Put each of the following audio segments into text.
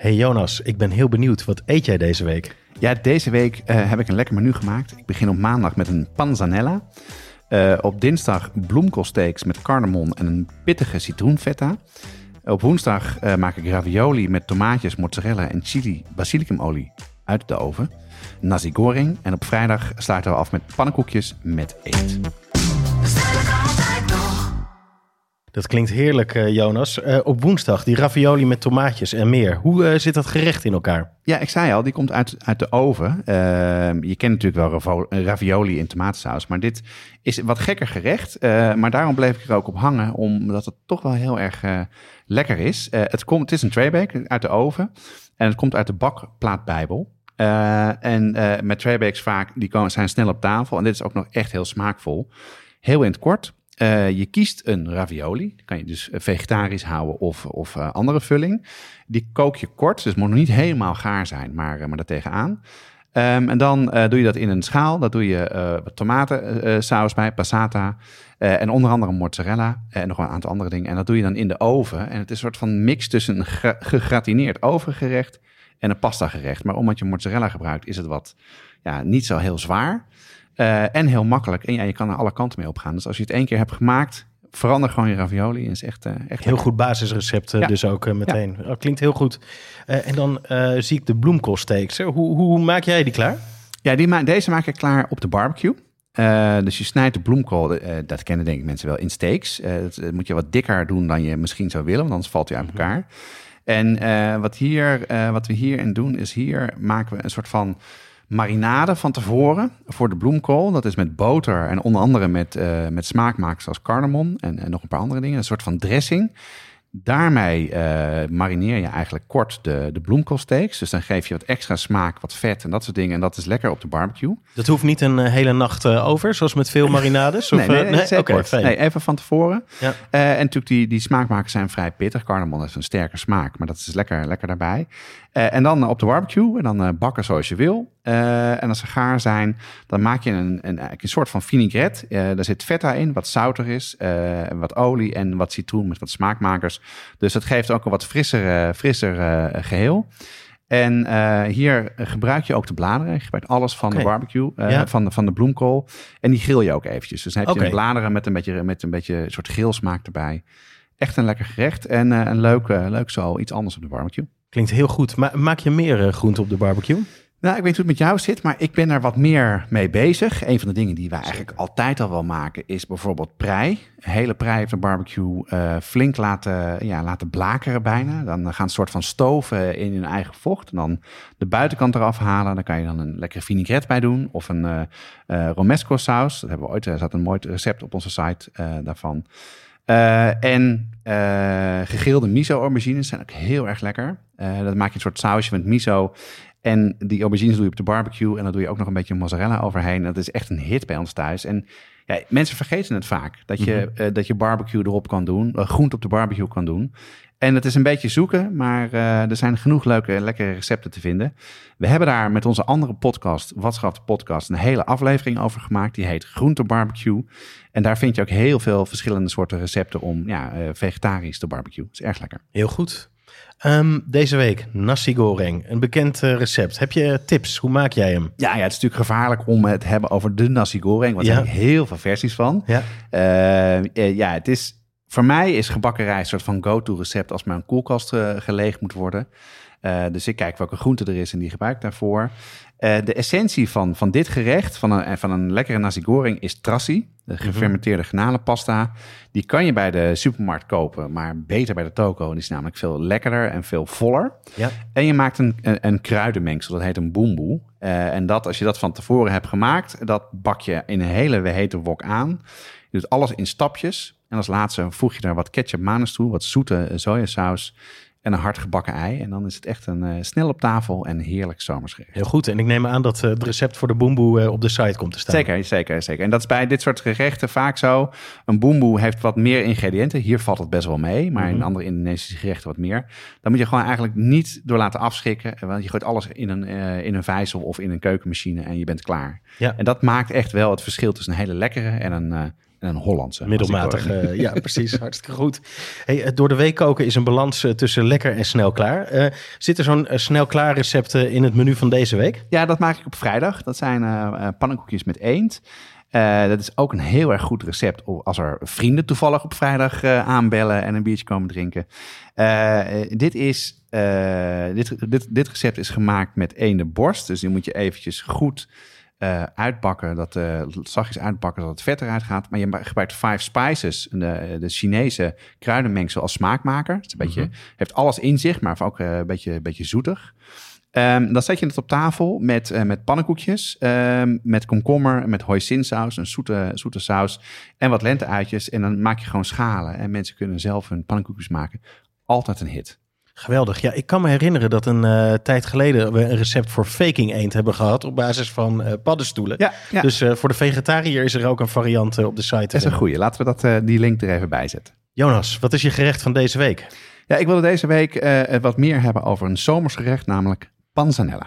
Hey Jonas, ik ben heel benieuwd. Wat eet jij deze week? Ja, deze week uh, heb ik een lekker menu gemaakt. Ik begin op maandag met een panzanella. Uh, op dinsdag bloemkoolsteaks met cardamom en een pittige citroenfeta. Op woensdag uh, maak ik ravioli met tomaatjes, mozzarella en chili basilicumolie uit de oven. Nasi goreng. En op vrijdag sluiten we af met pannenkoekjes met eet. Dat klinkt heerlijk, uh, Jonas. Uh, op woensdag die ravioli met tomaatjes en meer. Hoe uh, zit dat gerecht in elkaar? Ja, ik zei al, die komt uit, uit de oven. Ehm, je kent natuurlijk wel ravioli in tomatensaus, maar dit is wat gekker gerecht. maar daarom bleef ik er ook op hangen, omdat het toch wel heel erg lekker is. het, komt, het is een traybake uit de oven en het komt uit de bakplaatbijbel. en met traybakes vaak, die komen, zijn snel op tafel. En dit is ook nog echt heel smaakvol. Heel in het kort, uh, je kiest een ravioli. Die kan je dus eh, vegetarisch houden of, of uh, andere vulling. Die kook je kort, dus moet nog niet helemaal gaar zijn, maar, maar daartegenaan. Um, en dan doe je dat in een schaal. Daar doe je tomatensaus bij, passata. en onder andere mozzarella en nog een aantal andere dingen. En dat doe je dan in de oven. En het is een soort van mix tussen een gegratineerd overgerecht en een pasta gerecht. Maar omdat je mozzarella gebruikt, is het wat ja, niet zo heel zwaar. Uh, en heel makkelijk. En ja, je kan er alle kanten mee opgaan. Dus als je het één keer hebt gemaakt, verander gewoon je ravioli. Is echt, uh, echt heel lekker. goed basisrecept ja. dus ook uh, meteen. Ja. Oh, klinkt heel goed. en dan zie ik de bloemkoolsteaks. Hoe, hoe, hoe, maak jij die klaar? Ja, die ma deze maak ik klaar op de barbecue. dus je snijdt de bloemkool, dat kennen denk ik mensen wel, in steaks. dat moet je wat dikker doen dan je misschien zou willen, want anders valt hij uit mhm. elkaar. En wat, hier, wat we hierin doen, is hier maken we een soort van marinade van tevoren voor de bloemkool. Dat is met boter en onder andere met, uh, met smaakmakers als cardamom en, en nog een paar andere dingen. Een soort van dressing. Daarmee uh, marineer je eigenlijk kort de, de bloemkoolsteaks. Dus dan geef je wat extra smaak, wat vet en dat soort dingen. En dat is lekker op de barbecue. Dat hoeft niet een uh, hele nacht uh, over, zoals met veel marinades? Of, nee, nee, nee, nee? nee, even van tevoren. Ja. en natuurlijk die, die smaakmakers zijn vrij pittig. Cardamom heeft een sterke smaak, maar dat is lekker, lekker daarbij. en dan op de barbecue en dan bakken zoals je wil. En als ze gaar zijn, dan maak je een, een, een soort van vinaigrette. daar zit feta in, wat zouter is, wat olie en wat citroen met wat smaakmakers. Dus dat geeft ook een wat frisser, uh, frisser uh, geheel. En uh, hier gebruik je ook de bladeren. Je gebruikt alles van de barbecue, ja. van, de, van de bloemkool. En die grill je ook eventjes. Dus dan heb je okay. bladeren met een beetje, met een beetje een soort grillsmaak erbij. Echt een lekker gerecht en een leuk, leuk zo iets anders op de barbecue. Klinkt heel goed. Maar maak je meer groenten op de barbecue? Nou, ik weet hoe het met jou zit, maar ik ben er wat meer mee bezig. Een van de dingen die wij eigenlijk altijd al wel maken is bijvoorbeeld prei. Hele prei op de barbecue uh, flink laten, ja, laten blakeren bijna. Dan gaan een soort van stoven in hun eigen vocht. En dan de buitenkant eraf halen. Dan kan je dan een lekkere vinaigrette bij doen of een uh, uh, romesco saus. Dat hebben we ooit, er zat een mooi recept op onze site daarvan. en gegrilde miso-aubergines zijn ook heel erg lekker. dat maak je een soort sausje met miso en die aubergines doe je op de barbecue. En dan doe je ook nog een beetje mozzarella overheen. Dat is echt een hit bij ons thuis. En ja, mensen vergeten het vaak. Dat je, mhm. eh, dat je barbecue erop kan doen. Uh, groente op de barbecue kan doen. En het is een beetje zoeken, maar uh, er zijn genoeg leuke, lekkere recepten te vinden. We hebben daar met onze andere podcast, Watschap de podcast, een hele aflevering over gemaakt. Die heet Groente Barbecue. En daar vind je ook heel veel verschillende soorten recepten om ja, vegetarisch te barbecue. Dat is erg lekker. Heel goed. Um, deze week nasi goreng, een bekend uh, recept. Heb je tips? Hoe maak jij hem? Ja, ja, het is natuurlijk gevaarlijk om het te hebben over de nasi goreng, want er zijn heel veel versies van. Ja, uh, ja het is, voor mij is gebakken rijst een soort van go-to recept als mijn koelkast uh, geleegd moet worden. Uh, dus ik kijk welke groente er is en die gebruik ik daarvoor. Uh, de essentie van, van dit gerecht, van een, van een lekkere nasi goreng, is trassi. De mhm. gefermenteerde garnalenpasta. Die kan je bij de supermarkt kopen, maar beter bij de toko. Die is namelijk veel lekkerder en veel voller. Ja. En je maakt een, een, een kruidenmengsel, dat heet een boemboe. Uh, en dat, als je dat van tevoren hebt gemaakt, dat bak je in een hele hete wok aan. Je doet alles in stapjes. En als laatste voeg je er wat ketchup manus toe, wat zoete sojasaus en een hard gebakken ei. En dan is het echt een uh, snel op tafel en heerlijk zomersgerecht. Heel goed. En ik neem aan dat uh, het recept voor de boemboe uh, op de site komt te staan. Zeker, zeker, zeker. En dat is bij dit soort gerechten vaak zo. Een boemboe heeft wat meer ingrediënten. Hier valt het best wel mee, maar mm -hmm. in andere Indonesische gerechten wat meer. Dan moet je gewoon eigenlijk niet door laten afschrikken. Want je gooit alles in een, in een vijzel of in een keukenmachine en je bent klaar. Ja. En dat maakt echt wel het verschil tussen een hele lekkere en een en een Hollandse. Middelmatig, uh, ja precies, hartstikke goed. Hey, door de week koken is een balans tussen lekker en snel klaar. Uh, zit er zo'n snel klaar recept in het menu van deze week? Ja, dat maak ik op vrijdag. Dat zijn pannenkoekjes met eend. Uh, dat is ook een heel erg goed recept als er vrienden toevallig op vrijdag uh, aanbellen en een biertje komen drinken. Uh, dit, is, dit, dit, dit recept is gemaakt met ene borst. Dus die moet je eventjes goed uitbakken. Dat zachtjes uitbakken dat het vet eruit gaat. Maar je gebruikt five spices, de, de Chinese kruidenmengsel als smaakmaker. Het is een beetje, mhm. heeft alles in zich, maar ook een beetje, een beetje zoetig. Um, dan zet je het op tafel met, uh, met pannenkoekjes, um, met komkommer, met hoisinsaus, een zoete, zoete saus en wat lenteuitjes. En dan maak je gewoon schalen en mensen kunnen zelf hun pannenkoekjes maken. Altijd een hit. Geweldig. Ja, ik kan me herinneren dat een uh, tijd geleden we een recept voor faking eend hebben gehad op basis van uh, paddenstoelen. Ja, ja. Dus uh, voor de vegetariër is er ook een variant op de site. Dat is een goede. Laten we dat, die link er even bij zetten. Jonas, wat is je gerecht van deze week? Ja, ik wilde deze week wat meer hebben over een zomersgerecht, namelijk panzanella.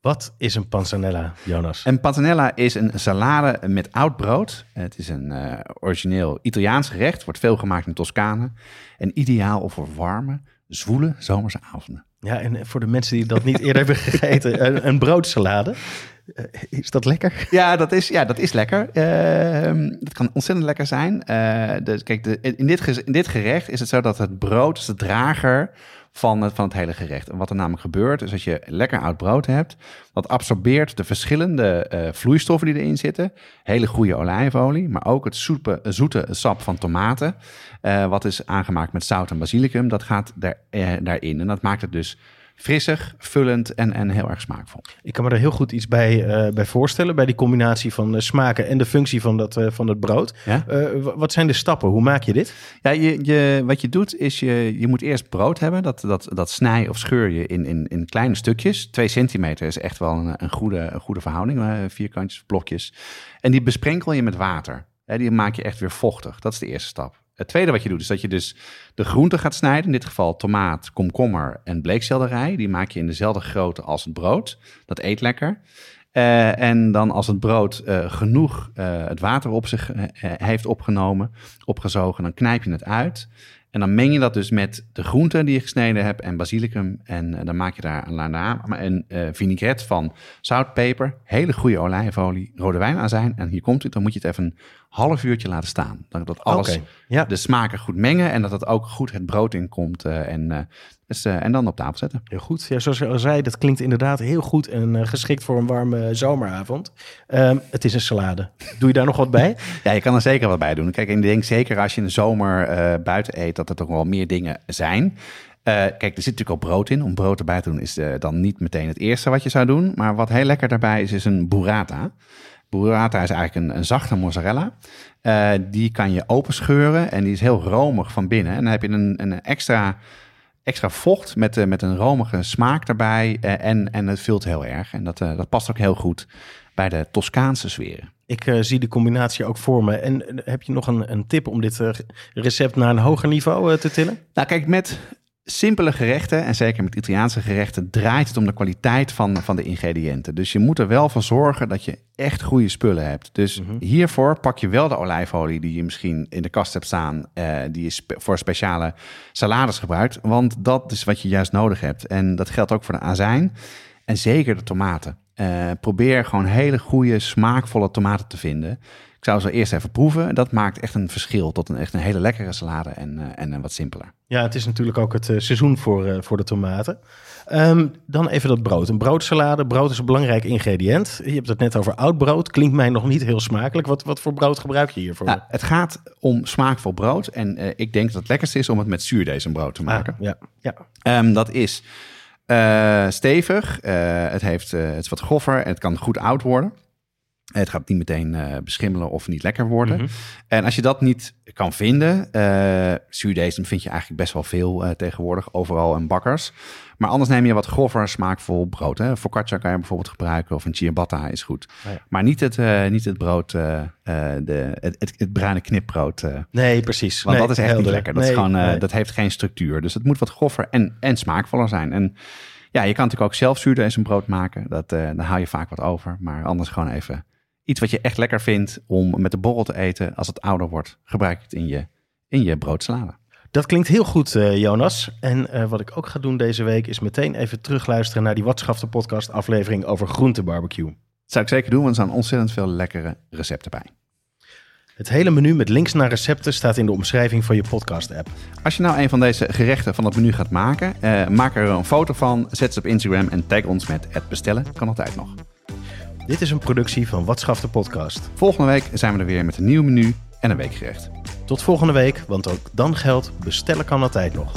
Wat is een panzanella, Jonas? Een panzanella is een salade met oud brood. Het is een uh, origineel Italiaans gerecht, wordt veel gemaakt in Toscane. En ideaal voor warme, zwoele zomerse avonden. Ja, en voor de mensen die dat niet eerder hebben gegeten, een, een broodsalade. Eh, is dat lekker? Ja, dat is, ja, dat is lekker. Uh, dat kan ontzettend lekker zijn. Uh, de, kijk, de, in, dit, in dit gerecht is het zo dat het brood is de drager van het, van het hele gerecht. En wat er namelijk gebeurt, is dat je lekker oud brood hebt. Dat absorbeert de verschillende uh, vloeistoffen die erin zitten. Hele goede olijfolie, maar ook het soepe, zoete sap van tomaten. Uh, wat is aangemaakt met zout en basilicum. Dat gaat daar, uh, daarin. En dat maakt het dus frissig, vullend en, en heel erg smaakvol. Ik kan me er heel goed iets bij, uh, bij voorstellen, bij die combinatie van uh, smaken en de functie van, dat, uh, van het brood. Ja? wat zijn de stappen? Hoe maak je dit? Ja, je, je, wat je doet is je, je moet eerst brood hebben. Dat, dat, dat snij of scheur je in, in, in kleine stukjes. Twee centimeter is echt wel een, een goede, een goede verhouding, vierkantjes, blokjes. En die besprenkel je met water. die maak je echt weer vochtig. Dat is de eerste stap. Het tweede wat je doet is dat je dus de groenten gaat snijden. In dit geval tomaat, komkommer en bleekselderij. Die maak je in dezelfde grootte als het brood. Dat eet lekker. Uh, en dan als het brood uh, genoeg uh, het water op zich heeft opgenomen, opgezogen, dan knijp je het uit. En dan meng je dat dus met de groenten die je gesneden hebt en basilicum. En dan maak je daar een, een vinaigrette van zout, peper, hele goede olijfolie, rode wijnazijn. En hier komt het, dan moet je het even half uurtje laten staan. Dat, dat alles ja. de smaken goed mengen en dat het ook goed het brood in komt. Uh, en, uh, dus, uh, en dan op tafel zetten. Heel goed. Ja, zoals je al zei, dat klinkt inderdaad heel goed en geschikt voor een warme zomeravond. Um, het is een salade. Doe je daar nog wat bij? ja, je kan er zeker wat bij doen. Kijk, ik denk zeker als je in de zomer buiten eet, dat er toch wel meer dingen zijn. Uh, kijk, er zit natuurlijk al brood in. Om brood erbij te doen is uh, dan niet meteen het eerste wat je zou doen. Maar wat heel lekker daarbij is, is een burrata. Burrata is eigenlijk een, een zachte mozzarella. Uh, die kan je openscheuren en die is heel romig van binnen. En dan heb je een, een extra, extra vocht met, uh, met een romige smaak daarbij. Uh, en, en het vult heel erg. En dat, dat past ook heel goed bij de Toscaanse sferen. Ik zie de combinatie ook voor me. En heb je nog een, een tip om dit recept naar een hoger niveau te tillen? Nou, kijk, met simpele gerechten, en zeker met Italiaanse gerechten, draait het om de kwaliteit van, van de ingrediënten. Dus je moet er wel voor zorgen dat je echt goede spullen hebt. Dus mhm. hiervoor pak je wel de olijfolie die je misschien in de kast hebt staan, uh, die je spe voor speciale salades gebruikt. Want dat is wat je juist nodig hebt. En dat geldt ook voor de azijn en zeker de tomaten. Uh, probeer gewoon hele goede, smaakvolle tomaten te vinden. Ik zou ze eerst even proeven. Dat maakt echt een verschil tot een echt een hele lekkere salade en, uh, en wat simpeler. Ja, het is natuurlijk ook het uh, seizoen voor, uh, voor de tomaten. Um, dan even dat brood. Een broodsalade. Brood is een belangrijk ingrediënt. Je hebt het net over oud brood. Klinkt mij nog niet heel smakelijk. Wat, wat voor brood gebruik je hiervoor? Ja, het gaat om smaakvol brood. En ik denk dat het lekkerste is om het met zuurdesembrood te maken. Ah, ja, ja. Um, dat is Eh, stevig, eh, het, heeft, eh, het is wat groffer en het kan goed oud worden. Het gaat niet meteen eh, beschimmelen of niet lekker worden. Mhm. En als je dat niet kan vinden, eh zuurdesem vind je eigenlijk best wel veel eh, tegenwoordig, overal in bakkers. Maar anders neem je wat grover, smaakvol brood. Hè. Focaccia kan je bijvoorbeeld gebruiken of een ciabatta is goed. Ah, ja. Maar niet het, niet het brood, de, het, het, het bruine knipbrood. Nee, precies. want Nee, dat is echt niet lekker. Dat, is gewoon, nee. dat heeft geen structuur. Dus het moet wat groffer en, en smaakvoller zijn. En ja, je kan natuurlijk ook zelf zuurdesembrood maken. Dat, daar haal je vaak wat over. Maar anders gewoon even iets wat je echt lekker vindt om met de borrel te eten. Als het ouder wordt, gebruik het in je, in je broodsalade. Dat klinkt heel goed, eh, Jonas. En eh, wat ik ook ga doen deze week is meteen even terugluisteren naar die Watschafte podcast aflevering over groentebarbecue. Dat zou ik zeker doen, want er staan ontzettend veel lekkere recepten bij. Het hele menu met links naar recepten staat in de omschrijving van je podcast-app. Als je nou een van deze gerechten van het menu gaat maken, eh, maak er een foto van, zet ze op Instagram en tag ons met het bestellen. Kan altijd nog. Dit is een productie van Watschafte podcast. Volgende week zijn we er weer met een nieuw menu en een weekgerecht. Tot volgende week, want ook dan geldt bestellen kan altijd nog.